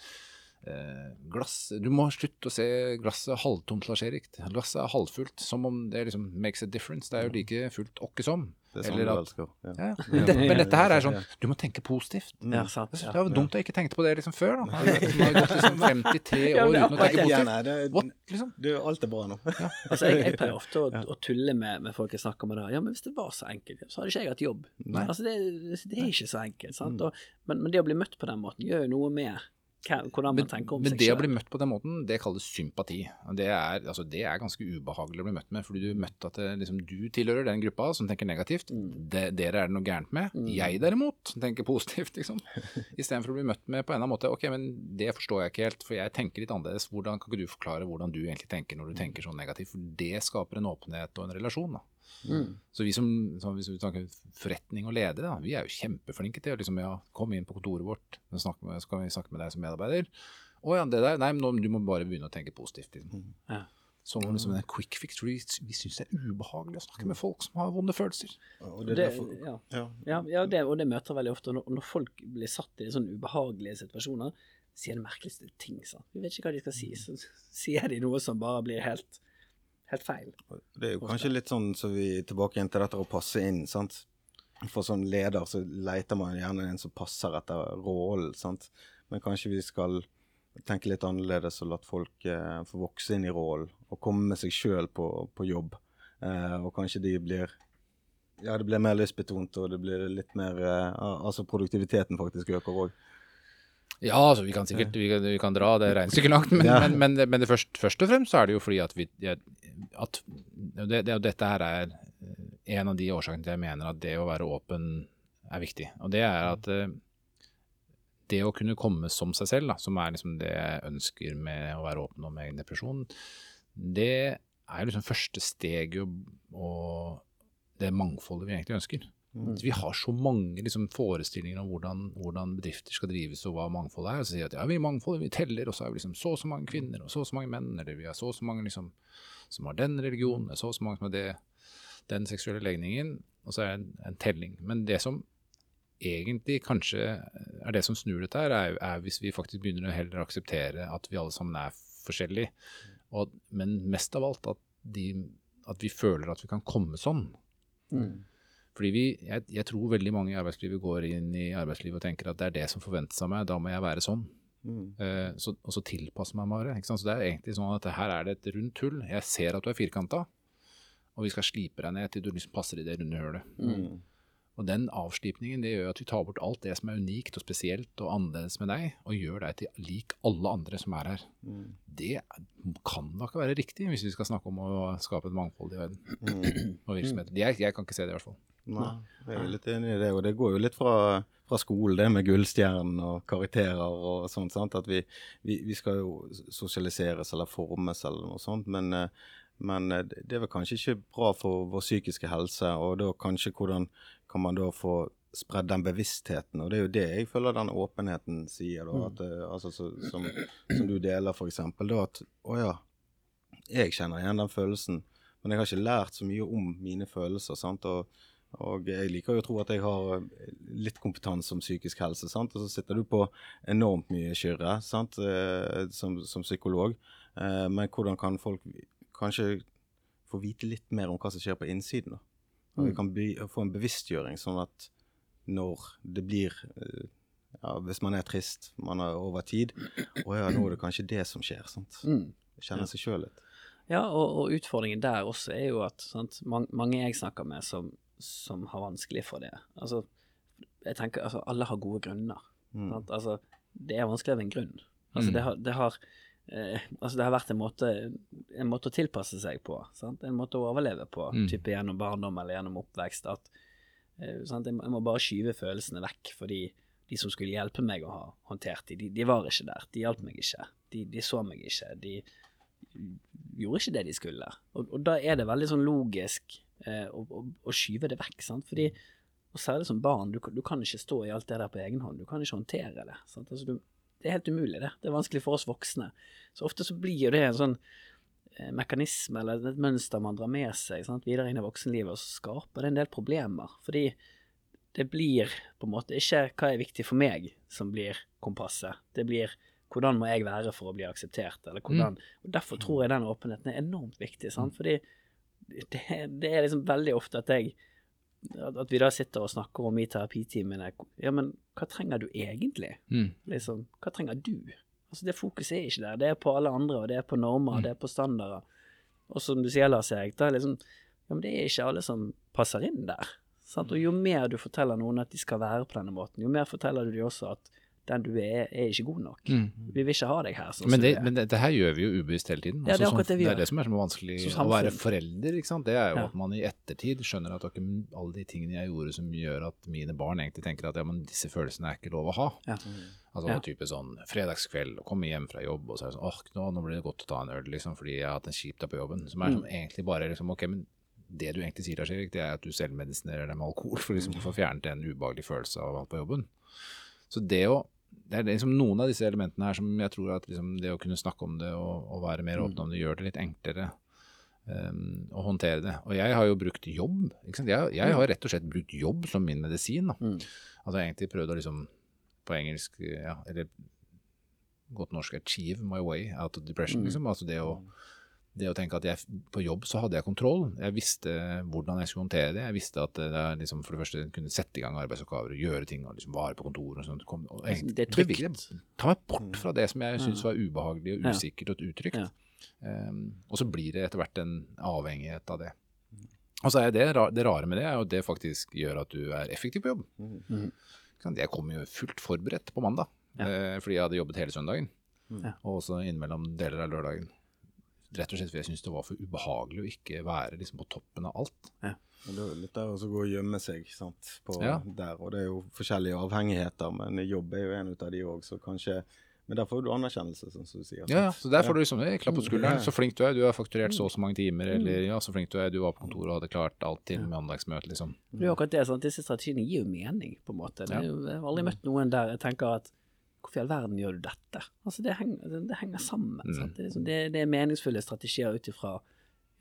glass Du må slutte å se glasset halvtomt, Lars Erik. Glasset er halvfullt. Som om det liksom makes a difference. Det er jo like fullt åkke som. Det er sånn Eller at-. Ja. Ja. Men, det, men dette her er sånn Du må tenke positivt. Mm. ja, sant. Ja. Det var dumt jeg ikke tenkte på det liksom før. da Jeg har gått liksom <laughs> 53 Ja, år uten å tenke positivt. nei, det, What, liksom? du, alt er bra nå. <laughs> Altså, jeg, jeg pleier ofte å, å tulle med, med folk jeg snakker med da. Ja, men hvis det var så enkelt, så hadde ikke jeg hatt jobb. Altså, det, det er ikke så enkelt, sant. Og, men, men det å bli møtt på den måten gjør jo noe med hvordan man Men, tenker om men seg det å bli møtt på den måten, det kalles sympati. Det er, altså, det er ganske ubehagelig å bli møtt med, fordi du er møtt at det, liksom, du tilhører den gruppa som tenker negativt. Mm. De, dere er det noe gærent med. Jeg derimot tenker positivt, <laughs> liksom. Istedenfor å bli møtt med på en eller annen måte Ok, men det forstår jeg ikke helt, for jeg tenker litt annerledes. Hvordan kan ikke du forklare hvordan du egentlig tenker når du tenker sånn negativt? For det skaper en åpenhet og en relasjon, da. Mm. Så vi som, som hvis vi snakker forretning og ledere, da, vi er jo kjempeflinke til å liksom, ja, komme inn på kontoret vårt, med, så kan vi snakke med deg som medarbeider. Å ja, det der, nei, men nå, du må bare begynne å tenke positivt. Liksom. Ja. Som liksom en quick fix, fordi vi syns det er ubehagelig å snakke med folk som har vonde følelser. Og det Det, ja. ja. Ja, ja det, og det møter veldig ofte. Når, når folk blir satt i sånne ubehagelige situasjoner, sier de merkeligste ting. Sant? Vi vet ikke hva de skal si. Så sier de noe som bare blir helt, helt feil. Det er jo kanskje litt sånn så vi er tilbake igjen til dette å passe inn, sant. For som leder så leter man gjerne en som passer etter rollen, sant. Men kanskje vi skal tenke litt annerledes og la folk eh, få vokse inn i rollen og komme med seg sjøl på, på jobb. Eh, og kanskje de blir Ja, det blir mer lystbetont, og det blir litt mer eh, Altså produktiviteten faktisk øker òg. Ja, altså vi kan sikkert vi kan, vi kan dra det regnestykket langt, men, Ja. men, men, det, men det først, først og fremst så er det jo fordi at vi at det, det, Dette her er eh, en av de årsakene til jeg mener at det å være åpen er viktig. Og det er at eh, det å kunne komme som seg selv, da, som er liksom det jeg ønsker med å være åpen om egen depresjon, det er liksom første steget og, og det mangfoldet vi egentlig ønsker. Så Vi har så mange liksom, forestillinger om hvordan, hvordan bedrifter skal drives og hva mangfold er. Og så sier vi at ja, vi er mangfold, vi teller, og så er vi liksom så og så mange kvinner og så og så mange menn, eller vi har så og så mange liksom, som har den religionen, så og så mange som har det, den seksuelle legningen, og så er det en, en telling. Men det som egentlig kanskje er det som snur dette her, er, er hvis vi faktisk begynner å heller akseptere at vi alle sammen er forskjellige, og, men mest av alt at, de, at vi føler at vi kan komme sånn. Fordi vi, jeg, jeg tror veldig mange i arbeidslivet går inn i arbeidslivet og tenker at det er det som forventes av meg, da må jeg være sånn. Mm. Eh, så, og så tilpasse meg bare. Så det er egentlig sånn at her er det et rundt hull. Jeg ser at du er firkanta, og vi skal slipe deg ned til du liksom passer i det runde hølet. Mm. Og den avslipningen det gjør at vi tar bort alt det som er unikt og spesielt og annerledes med deg, og gjør deg til lik alle andre som er her. Mm. Det kan da ikke være riktig hvis vi skal snakke om å skape et mangfold i verden Mm. og virksomheter. Jeg, jeg kan ikke se det, i hvert fall. Nei, jeg er litt enig i det. Og det går jo litt fra, fra skolen, det med gullstjernen og karakterer og sånt. sant? At vi, vi, vi skal jo sosialiseres eller formes eller noe sånt. Men, eh, men eh, det er vel kanskje ikke bra for vår psykiske helse. Og da kanskje hvordan kan man da få spredd den bevisstheten. Og det er jo det jeg føler den åpenheten sier. da, at, eh, altså, så, som, som du deler, eksempel. Da at å ja, jeg kjenner igjen den følelsen. Men jeg har ikke lært så mye om mine følelser. sant, og og jeg liker jo å tro at jeg har eh, litt kompetanse om psykisk helse, sant? og så sitter du på enormt mye skyrre sant? eh, Som, som psykolog. Eh, men hvordan kan folk kanskje få vite litt mer om hva som skjer på innsiden? da? Og vi kan bli, få en bevisstgjøring, sånn at når det blir ja, Hvis man er trist, man er over tid Å ja, nå er det kanskje det som skjer. sant? Mm. Kjenne seg sjøl litt. Ja, og, og utfordringen der også er jo at sant, mange jeg snakker med som, som har vanskelig for det Altså, jeg tenker altså, alle har gode grunner. Mm. Sant? Altså, det er vanskelig av en grunn. Altså, Mm. det har, det har eh, altså det har vært en måte, en måte å tilpasse seg på. Sant? En måte å overleve på, Mm. type gjennom barndom eller gjennom oppvekst. At, eh, sant? Jeg, må, jeg må bare skyve følelsene vekk, fordi de som skulle hjelpe meg å ha håndtert de, de, de var ikke der. De hjalp meg ikke. De, de så meg ikke. De gjorde ikke det de skulle. Og, og da er det veldig sånn logisk eh, å, og å skyve det vekk. Sant? Fordi, og særlig som barn, du, du kan ikke stå i alt det der på egen hånd. Du kan ikke håndtere det. Altså, du, det er helt umulig, det. Det er vanskelig for oss voksne. Så ofte så blir det en sånn eh, mekanisme eller et mønster man drar med seg sant? videre inn i voksenlivet, og så skaper det en del problemer. Fordi det blir på en måte ikke hva er viktig for meg som blir kompasset. Det blir hvordan må jeg være for å bli akseptert, eller hvordan og Derfor tror jeg den åpenheten er enormt viktig. Sant? Fordi <laughs> det, det er liksom veldig ofte at jeg at vi da sitter og snakker om i terapitimene Ja, men hva trenger du egentlig? Mm. Liksom, hva trenger du? Altså Det fokuset er ikke der. Det er på alle andre, og det er på normer, Mm. det er på standarder. Og som du sier, Lars Erik, da er liksom Ja, men det er ikke alle som passer inn der. Sant? Og jo mer du forteller noen at de skal være på denne måten, jo mer forteller du dem også at den du er, er ikke god nok. Mm. Vi vil ikke ha deg her. Sånn Men, det, men det, det her gjør vi jo ubevisst hele tiden. Ja, det er som- det vi det er det som er så vanskelig å være forelder. ikke sant? Det er jo Ja. at man i ettertid skjønner at okay, alle de tingene jeg gjorde som gjør at mine barn egentlig tenker at ja, men disse følelsene er ikke lov å ha. Ja. Altså Ja. type sånn fredagskveld, og komme hjem fra jobb og så er det sånn åh, nå, nå blir det godt å ta en øl, liksom, fordi jeg har hatt en kjip dag på jobben. Som er Mm. som egentlig bare liksom ok, men det du egentlig sier, Lars Erik, det er at du selvmedisinerer deg med alkohol for liksom å få fjernet en ubehagelig følelse av alt på jobben. Så det å det er liksom noen av disse elementene her som jeg tror at liksom det å kunne snakke om det og, og være mer åpen om det, gjør det litt enklere um, å håndtere det. Og jeg har jo brukt jobb. Ikke? Jeg, jeg har rett og slett brukt jobb som min medisin. Da. Mm. Altså jeg egentlig prøvd å liksom på engelsk, ja, eller godt norsk achieve my way out of depression. Mm. Liksom. Altså det å, det å tenke at jeg, på jobb så hadde jeg kontroll. Jeg visste hvordan jeg skulle håndtere det. Jeg visste at jeg liksom for det første kunne sette i gang arbeidsoppgaver og gjøre ting og liksom vare på kontoret og sånt. Kom, og jeg, Det er trygt. Ta meg bort fra det som jeg syntes var ubehagelig og usikkert og utrygt. Ja. Um, og så blir det etter hvert en avhengighet av det. Og så er det, det rare med det er jo at det faktisk gjør at du er effektiv på jobb. Mm. Jeg kom jo fullt forberedt på mandag, Ja. eh, fordi jeg hadde jobbet hele søndagen. Ja. Og også innimellom deler av lørdagen. Rett og slett fordi jeg syntes det var for ubehagelig å ikke være liksom på toppen av alt. Ja. det er jo litt der å gå og gjemme seg sant, på Ja. der. Og det er jo forskjellige avhengigheter, men jobb er jo en av de òg, så kanskje Men der får du anerkjennelse, som du sier. Ja, ja, så der får du liksom klapp på skulderen. Så flink du er, du har fakturert så og så mange timer. Mm. Eller ja, så flink du er, du var på kontoret og hadde klart alt til mandagsmøtet, liksom. Det er akkurat det, sant? Disse strategiene gir jo mening, på en måte. Jeg har aldri møtt noen der jeg tenker at hvorfor i all verden gjør du dette? Altså, det henger, det, henger sammen. Mm. Det, liksom, det, det er meningsfulle strategier ut ifra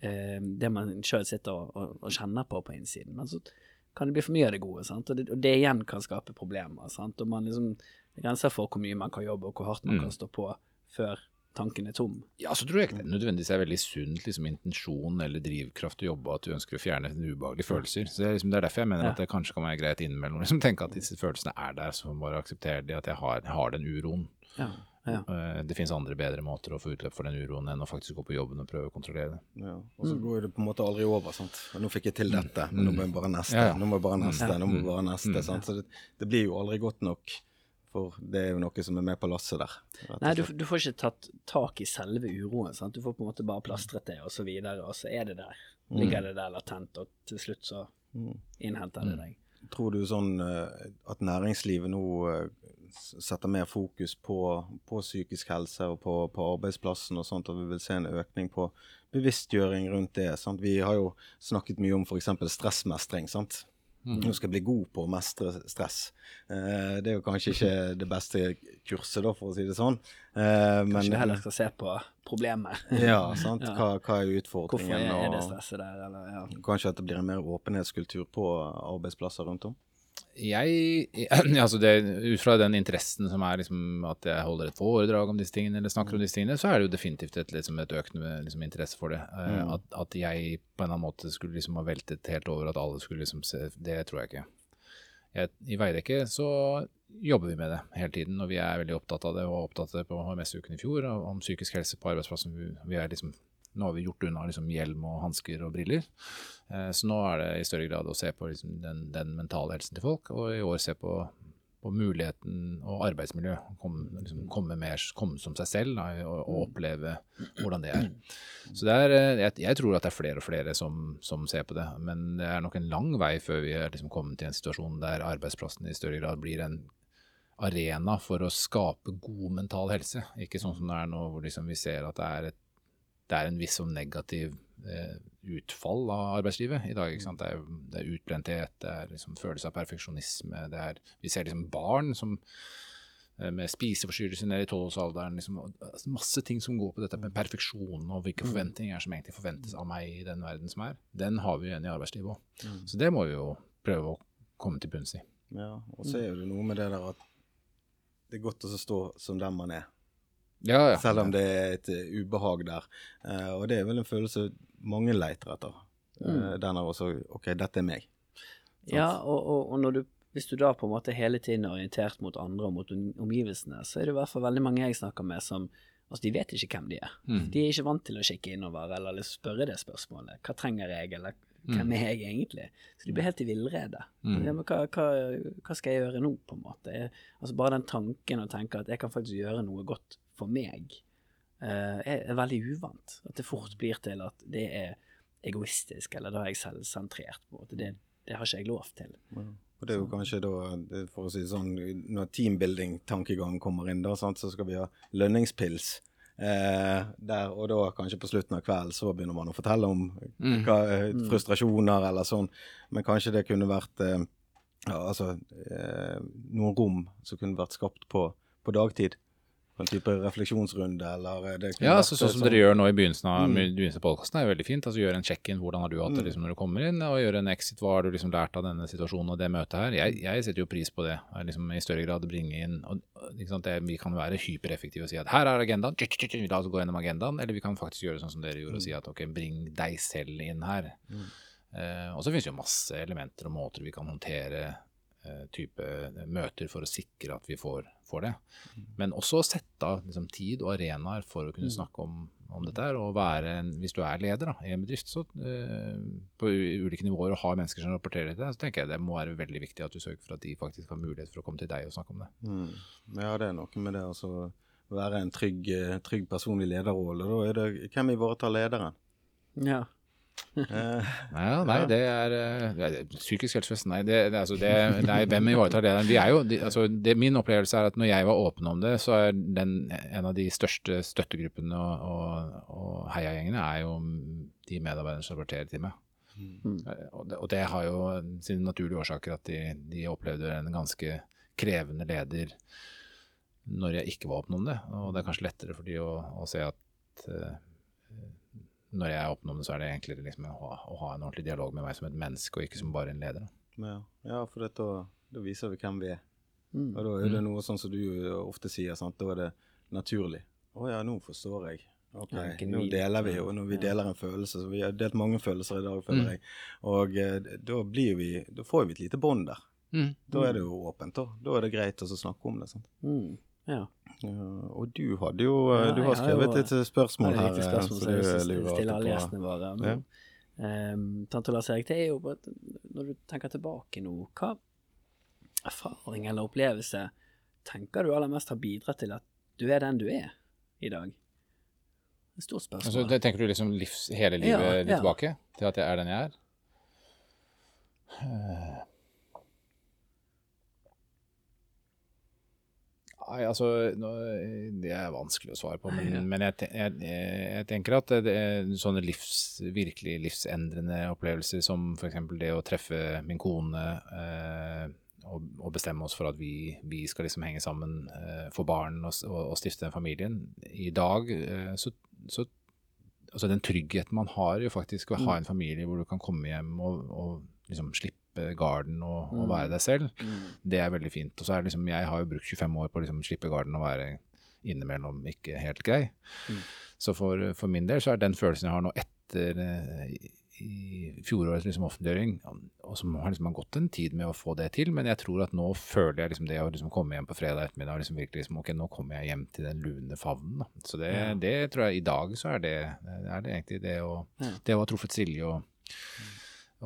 eh, det man sjøl sitter og, og, og kjenner på på innsiden. Men så kan det bli for mye av det gode, sant? Og, det, og det igjen kan skape problemer. Sant? Og man liksom, det er grenser for hvor mye man kan jobbe, og hvor hardt man Mm. kan stå på før tanken er tom. Ja, så tror jeg ikke det nødvendigvis er veldig sunt liksom, intensjon eller drivkraft å jobbe, at du ønsker å fjerne ubehagelige følelser. Så det er, liksom, det er derfor jeg mener Ja. at det kanskje kan være greit innimellom liksom, tenke at disse følelsene er der, så bare akseptere de, at jeg har, jeg har den uroen. Ja, ja. Eh, Det finnes andre bedre måter å få utløp for den uroen enn å faktisk gå på jobben og prøve å kontrollere det. Ja. Og så Mm. går det på en måte aldri over. sant? Og nå fikk jeg til dette, men nå må jeg bare neste. Ja, ja. Nå må jeg bare neste, Mm. nå må jeg bare neste. Mm. sant? Så det, det blir jo aldri godt nok For det er jo noe som er med på lasset der. Nei, du, du får ikke tatt tak i selve uroen. Sant? Du får på en måte bare plastret det, og så videre, og så er det der. Ligger det der latent, og til slutt så Mm. innhenter det deg. Tror du sånn eh, at næringslivet nå eh, setter mer fokus på, på psykisk helse og på, på arbeidsplassen og sånt, at vi vil se en økning på bevisstgjøring rundt det? Sant? Vi har jo snakket mye om f.eks. stressmestring. sant? Nå skal jeg bli god på å mestre stress. Eh, det er jo kanskje ikke det beste kurset, da, for å si det sånn. Eh, men, Kanskje du heller skal se på problemet. <laughs> Ja, sant. Hva, hva er utfordringen? Hvorfor er det stresset der, eller ja. Kanskje at det blir en mer åpenhetskultur på arbeidsplasser rundt om? Jeg, <clears throat> altså det, Ut fra den interessen som er liksom at jeg holder et foredrag om disse tingene, eller snakker om disse tingene, så er det jo definitivt et, liksom et økende liksom, interesse for det. Eh, Mm. At, at jeg på en eller annen måte skulle liksom ha veltet helt over at alle skulle liksom se Det tror jeg ikke. Jeg, I Veidekke så jobber vi med det hele tiden, og vi er veldig opptatt av det, og opptatt av det på HMS-uken i fjor, om psykisk helse på arbeidsplassen. Vi, vi er liksom nå har vi gjort unna liksom hjelm og hansker og briller. Eh, så nå er det i større grad å se på liksom den, den mentale helsen til folk, og i år se på, på muligheten og arbeidsmiljø. Komme, liksom, komme, mer, komme som seg selv da, og, og oppleve hvordan det er. Så det er, eh, jeg, jeg tror at det er flere og flere som, som ser på det, men det er nok en lang vei før vi er liksom kommet til en situasjon der arbeidsplassen i større grad blir en arena for å skape god mental helse. Ikke sånn som det er nå, hvor liksom vi ser at det er, et, det er en viss sånn negativ eh, utfall av arbeidslivet i dag. Ikke sant? Det, er, det er utbrenthet, det er liksom følelse av perfeksjonisme. Det er, vi ser liksom barn som eh, med spiseforstyrrelser ned i tolvårsalderen. Liksom, altså, masse ting som går på dette med perfeksjon og hvilke forventninger som egentlig forventes av meg i den verden som er. Den har vi igjen i arbeidslivet òg. Så det må vi jo prøve å komme til bunns i. Ja, og så er det noe med det der at det er godt å stå som den man er. Ja, ja. Selv om det er et eh, ubehag der. Eh, og det er vel en følelse mange leter etter. Uh, den er også OK, dette er meg. Ja, og, og, og du, hvis du da på en måte hele tiden er orientert mot andre og mot omgivelsene, så er det i hvert fall veldig mange jeg snakker med som Altså, de vet ikke hvem de er. Mm. De er ikke vant til å kikke innover eller liksom spørre det spørsmålet. Hva trenger jeg, eller hvem er jeg egentlig? Så de blir helt i villrede. Mm. Ja, men hva, hva, hva skal jeg gjøre nå, på en måte? Jeg, altså Bare den tanken å tenke at jeg kan faktisk gjøre noe godt for meg, eh, er, veldig uvant. At det fort blir til at det er egoistisk, eller da er jeg selvsentrert. på en. Det, det har ikke jeg lov til. Og det er jo kanskje da, for å si det sånn, når teambuilding-tankegangen kommer inn, da, sant, så skal vi ha lønningspils. Eh, der, og da kanskje på slutten av kvelden så begynner man å fortelle om hva, eh, frustrasjoner eller sånn. Men kanskje det kunne vært eh, ja, altså, eh, noen rom som kunne vært skapt på, på dagtid. En type refleksjonsrunde, eller eh, det Ja, vært, sånn som eh, dere gjør nå i begynnelsen av, Mm. begynnelsen av podkasten, er jo veldig fint. altså Gjøre en check-in. Hvordan har du hatt det Mm. liksom, når du kommer inn? Og gjøre en exit. Hva har du liksom lært av denne situasjonen og det møtet her? Jeg, jeg setter jo pris på det. Jeg Liksom, I større grad bringe inn og, sant, det, Vi kan være hypereffektive og si at her er agendaen. La oss gå gjennom agendaen. Eller vi kan faktisk gjøre sånn som dere gjorde og si at ok, bring deg selv inn her. Eh, og så finnes det jo masse elementer og måter vi kan håndtere eh, type møter for å sikre at vi får, får det. Men også å sette av liksom, tid og arenaer for å kunne snakke om, om dette. Og være en, hvis du er leder da, i en bedrift så, uh, på ulike nivåer og har mennesker som rapporterer til deg, så tenker jeg det må være veldig viktig at du sørger for at de faktisk har mulighet for å komme til deg og snakke om det. Mm. Ja, det er noe med det altså, å være en trygg, eh, trygg person i lederrolle. Da er det hvem ivaretar lederen? Ja. Eh, Ja, nei, det er eh, det er Psykisk helsevesen, nei. Det, det, altså det, nei hvem ivaretar det? Vi er jo, de, altså det, min opplevelse er at når jeg var åpen om det, så er den en av de største støttegruppene og, og, og heiagjengene er jo de medarbeiderne som rapporterer til meg. Mm. Og det, og det har jo sine naturlige årsaker at de, de opplevde en ganske krevende leder når jeg ikke var åpen om det. Og det er kanskje lettere for de å, å se at eh, når jeg er åpen om det, så er det egentlig liksom, å, ha, å ha en ordentlig dialog med meg som et menneske, og ikke som bare en leder. Ja. ja, for dette, da viser vi hvem vi er. Mm. Og da er det noe sånn som du ofte sier, sant? da er det naturlig. Å ja, nå forstår jeg. Ok, Ja, nå deler vi, og når vi deler en følelse, så vi har delt mange følelser i dag, føler jeg. Og eh, da blir vi, da får vi et lite bånd der. Da er det jo åpent, da. Da er det greit å snakke om det. sant? Mm. Ja. Ja, og du hadde jo eh, Du har har skrevet jo- et eh, spørsmål er her. et eh, spørsmål så som jeg stiller lurer stille alle gjestene våre. Men, Um, Tante Lars Erik, det er jo bare når du tenker tilbake nå, hva erfaring eller opplevelse tenker du aller mest har bidratt til at du er den du er i dag? Et stort Altså, spørsmål. det tenker du liksom livs, hele livet Ja, ja. tilbake? Til at jeg er den jeg er? Eh. Nei, altså Det er vanskelig å svare på, men, Ja. men jeg, jeg, jeg tenker at det er sånne livs, virkelig livsendrende opplevelser som f.eks. det å treffe min kone eh, og, og bestemme oss for at vi, vi skal liksom henge sammen, eh, få barn og, og, og stifte den familien. I dag eh, så, så altså den tryggheten man har jo faktisk ved å ha en familie hvor du kan komme hjem og, og liksom slippe garden og, og Mm. være deg selv, Mm. det er veldig fint. Og så er det liksom, jeg har jo brukt 25 år på å liksom slippe garden og være innimellom ikke helt grei. Mm. Så for, for min del så er den følelsen jeg har nå etter eh, i, i fjorårets liksom offentliggjøring, og som har liksom gått en tid med å få det til, men jeg tror at nå føler jeg liksom det å liksom komme hjem på fredag ettermiddag og liksom virkelig liksom, ok, nå kommer jeg hjem til den lune favnen. Da. Så det, Ja. det tror jeg i dag så er det, er det egentlig det å, Ja. det å ha truffet Silje og,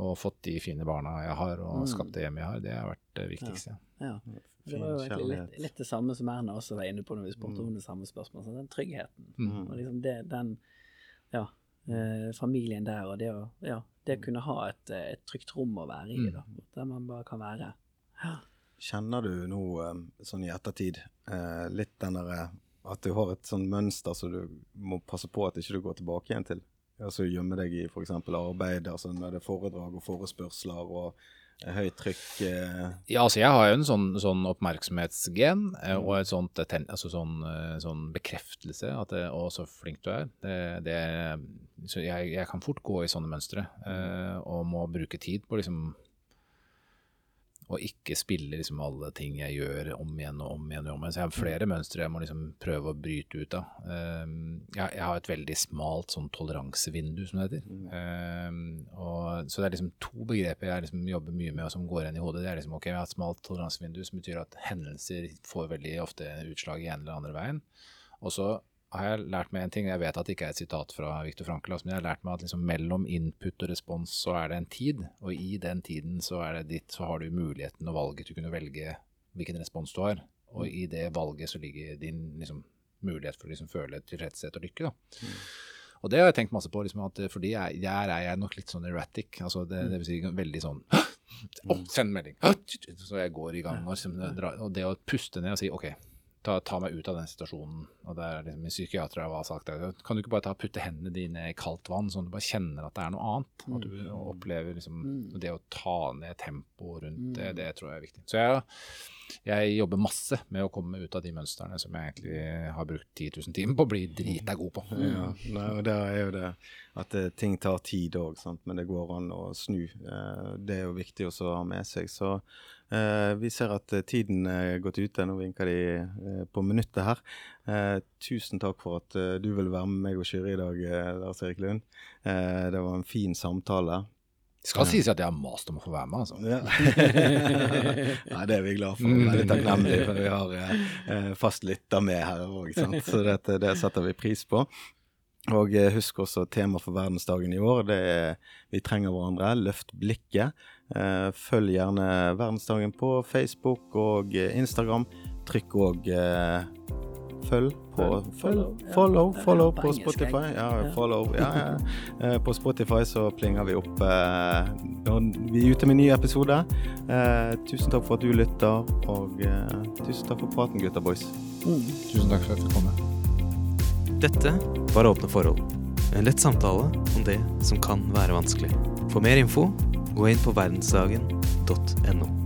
og fått de fine barna jeg har og Mm. skapt det hjemmet jeg har, det har vært det viktigste. Ja. Det var jo egentlig litt, litt det samme som Erna også var inne på når vi spurte Mm. om det samme spørsmålet. Så den tryggheten. Mm. Og liksom det, den ja, eh, familien der, og det å, ja, det kunne ha et, eh, et trygt rom å være i, Mm. da, der man bare kan være. Ja. Kjenner du nå, eh, sånn i ettertid, eh, litt den derre at du har et sånn mønster som du må passe på at ikke du går tilbake igjen til? Altså gjemme deg i f.eks. arbeid, altså når det er foredrag og forespørsler og eh, høyt trykk. Eh, Ja, altså jeg har jo en sånn, sånn oppmerksomhetsgen eh, Mm. og et sånt, eh, altså sånn, eh, sånn bekreftelse at det, å, så flink du er. Det, det, så jeg, jeg kan fort gå i sånne mønstre eh, og må bruke tid på liksom å ikke spille liksom alle ting jeg gjør om igjen og om igjen. og om igjen. Så jeg har flere mønstre jeg må liksom prøve å bryte ut av. Um, jeg, har et veldig smalt sånn toleransevindu, som det heter. Um, og, så det er liksom to begreper jeg liksom jobber mye med og som går igjen i hodet. Det er liksom ok, jeg har et smalt toleransevindu, som betyr at hendelser får veldig ofte utslag i en eller andre veien. Og så har jeg lært meg en ting, jeg vet at det ikke er et sitat fra Viktor Frankl, men jeg har lært meg at liksom mellom input og respons så er det en tid, og i den tiden så er det ditt, så har du muligheten og valget til å kunne velge hvilken respons du har. Og i det valget så ligger din liksom, mulighet for å liksom, føle tilfredshet og lykke. Da. Og det har jeg tenkt masse på, liksom, at fordi jeg, der er jeg nok litt sånn erratic. altså det, det vil si veldig sånn Å, send melding! Så jeg går i gang. Og, liksom, og det å puste ned og si OK, ta, ta meg ut av den situasjonen. Og det er liksom min psykiater har sagt det. Kan du ikke bare ta, putte hendene dine i kaldt vann, sånn at du bare kjenner at det er noe annet? At du opplever liksom Det å ta ned tempoet rundt det, det tror jeg er viktig. Så jeg, jeg jobber masse med å komme ut av de mønstrene som jeg egentlig har brukt 10 000 timer på å bli drita god på. Ja, nei, og der er jo det at eh, ting tar tid òg, men det går an å snu. Eh, det er jo viktig også å ha med seg. Så vi ser at eh, tiden er gått ute. Nå vinker de eh, på minuttet her. Eh, tusen takk for at eh, du ville være med meg og Kyrre i dag, eh, Lars Erik Lund. Eh, det var en fin samtale. Det skal sies at jeg har mast om å få være med, altså. Ja. <laughs> Nei, det er vi glad for. Veldig takknemlige for vi har eh, eh, fast lytter med her òg, så dette, det setter vi pris på. Og eh, husk også tema for verdensdagen i år. Det er 'Vi trenger hverandre'. Løft blikket. Eh, følg gjerne verdensdagen på Facebook og eh, Instagram. Trykk òg følg på Følg, Follow, follow, follow, på. Spotify. Ja, follow. Ja, ja. <laughs> Eh, På Spotify så plinger vi opp når vi er ute med ny episode. Eh, tusen takk for at du lytter, og tusen takk for praten, gutta boys. Tusen takk for at du kom. komme. Dette var Åpne forhold. En lett samtale om det som kan være vanskelig. For mer info, gå inn på verdensdagen.no.